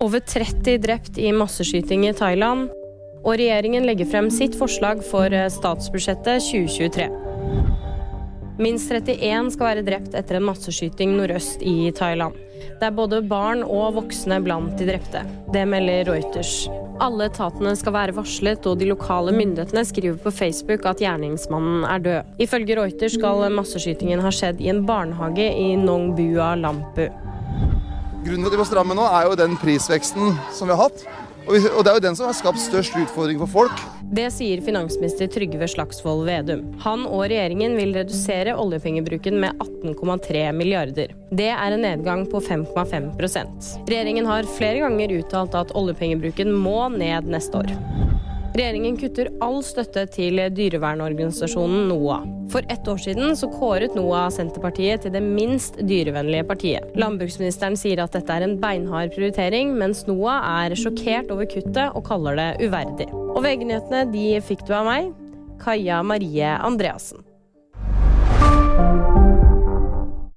Over 30 drept i masseskyting i Thailand. Og regjeringen legger frem sitt forslag for eh, statsbudsjettet 2023. Minst 31 skal være drept etter en masseskyting nordøst i Thailand. Det er både barn og voksne blant de drepte. Det melder Reuters. Alle etatene skal være varslet, og de lokale myndighetene skriver på Facebook at gjerningsmannen er død. Ifølge Reuters skal masseskytingen ha skjedd i en barnehage i Nongbua Lampu. Grunnen til at vi må stramme nå, er jo den prisveksten som vi har hatt. Og, det er jo den som har skapt størst utfordring for folk. Det sier finansminister Trygve Slagsvold Vedum. Han og regjeringen vil redusere oljepengebruken med 18,3 milliarder. Det er en nedgang på 5,5% Regjeringen har flere ganger uttalt at oljepengebruken må ned neste år. Regjeringen kutter all støtte til dyrevernorganisasjonen NOAH. For ett år siden så kåret NOAH Senterpartiet til det minst dyrevennlige partiet. Landbruksministeren sier at dette er en beinhard prioritering, mens NOAH er sjokkert over kuttet og kaller det uverdig. Og VG-nyhetene de fikk du av meg, Kaja Marie Andreassen.